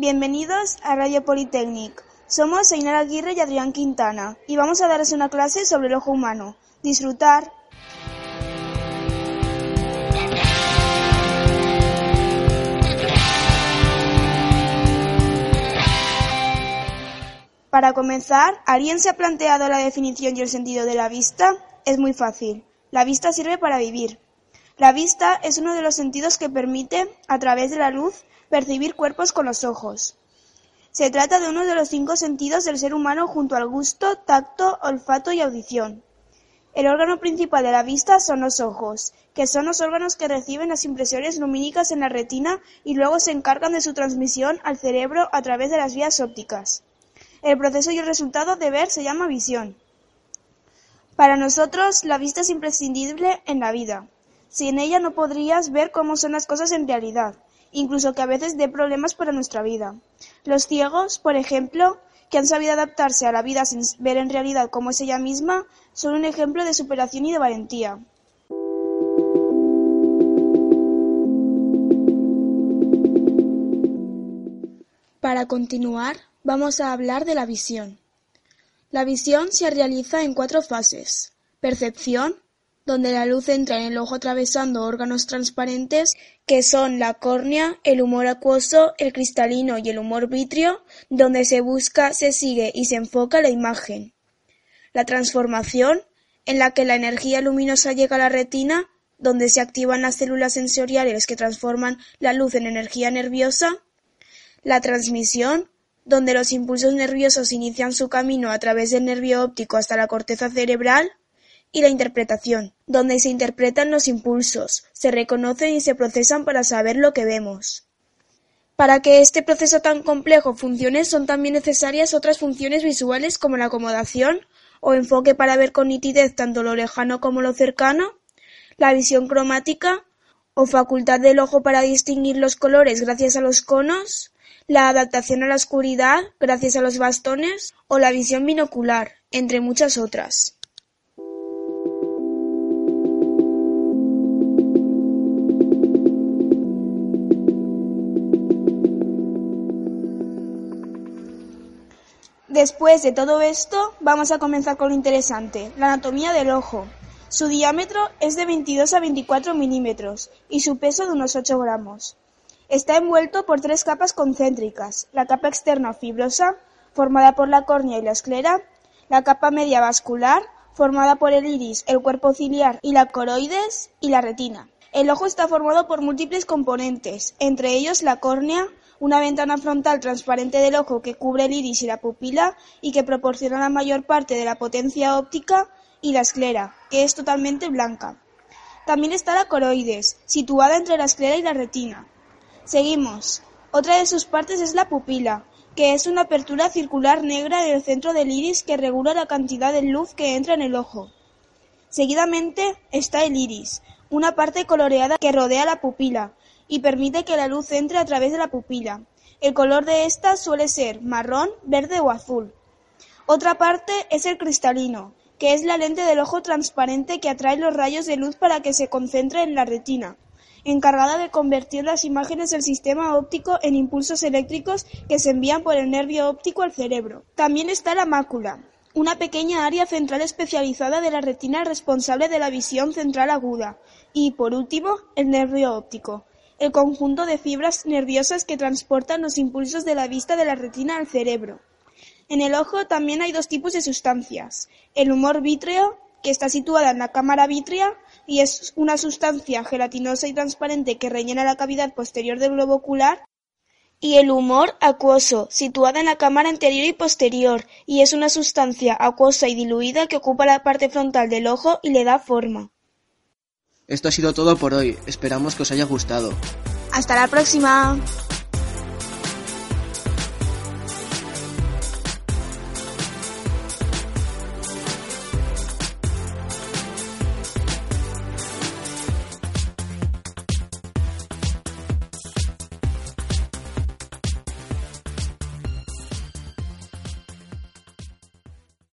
Bienvenidos a Radio Politécnic. Somos Ainara Aguirre y Adrián Quintana y vamos a darles una clase sobre el ojo humano. Disfrutar. Para comenzar, ¿alguien se ha planteado la definición y el sentido de la vista? Es muy fácil. La vista sirve para vivir. La vista es uno de los sentidos que permite, a través de la luz, percibir cuerpos con los ojos. Se trata de uno de los cinco sentidos del ser humano junto al gusto, tacto, olfato y audición. El órgano principal de la vista son los ojos, que son los órganos que reciben las impresiones lumínicas en la retina y luego se encargan de su transmisión al cerebro a través de las vías ópticas. El proceso y el resultado de ver se llama visión. Para nosotros, la vista es imprescindible en la vida. Sin ella no podrías ver cómo son las cosas en realidad incluso que a veces dé problemas para nuestra vida. Los ciegos, por ejemplo, que han sabido adaptarse a la vida sin ver en realidad cómo es ella misma, son un ejemplo de superación y de valentía. Para continuar, vamos a hablar de la visión. La visión se realiza en cuatro fases. Percepción, donde la luz entra en el ojo atravesando órganos transparentes que son la córnea, el humor acuoso, el cristalino y el humor vítreo, donde se busca, se sigue y se enfoca la imagen. La transformación, en la que la energía luminosa llega a la retina, donde se activan las células sensoriales que transforman la luz en energía nerviosa. La transmisión, donde los impulsos nerviosos inician su camino a través del nervio óptico hasta la corteza cerebral y la interpretación, donde se interpretan los impulsos, se reconocen y se procesan para saber lo que vemos. Para que este proceso tan complejo funcione son también necesarias otras funciones visuales como la acomodación o enfoque para ver con nitidez tanto lo lejano como lo cercano, la visión cromática o facultad del ojo para distinguir los colores gracias a los conos, la adaptación a la oscuridad gracias a los bastones o la visión binocular, entre muchas otras. Después de todo esto, vamos a comenzar con lo interesante, la anatomía del ojo. Su diámetro es de 22 a 24 milímetros y su peso de unos 8 gramos. Está envuelto por tres capas concéntricas, la capa externa fibrosa, formada por la córnea y la esclera, la capa media vascular, formada por el iris, el cuerpo ciliar y la coroides, y la retina. El ojo está formado por múltiples componentes, entre ellos la córnea, una ventana frontal transparente del ojo que cubre el iris y la pupila y que proporciona la mayor parte de la potencia óptica, y la esclera, que es totalmente blanca. También está la coroides, situada entre la esclera y la retina. Seguimos. Otra de sus partes es la pupila, que es una apertura circular negra en el centro del iris que regula la cantidad de luz que entra en el ojo. Seguidamente está el iris, una parte coloreada que rodea la pupila, y permite que la luz entre a través de la pupila. El color de esta suele ser marrón, verde o azul. Otra parte es el cristalino, que es la lente del ojo transparente que atrae los rayos de luz para que se concentre en la retina, encargada de convertir las imágenes del sistema óptico en impulsos eléctricos que se envían por el nervio óptico al cerebro. También está la mácula, una pequeña área central especializada de la retina responsable de la visión central aguda. Y, por último, el nervio óptico, el conjunto de fibras nerviosas que transportan los impulsos de la vista de la retina al cerebro. En el ojo también hay dos tipos de sustancias, el humor vítreo, que está situada en la cámara vítrea y es una sustancia gelatinosa y transparente que rellena la cavidad posterior del globo ocular, y el humor acuoso, situada en la cámara anterior y posterior, y es una sustancia acuosa y diluida que ocupa la parte frontal del ojo y le da forma. Esto ha sido todo por hoy. Esperamos que os haya gustado. Hasta la próxima.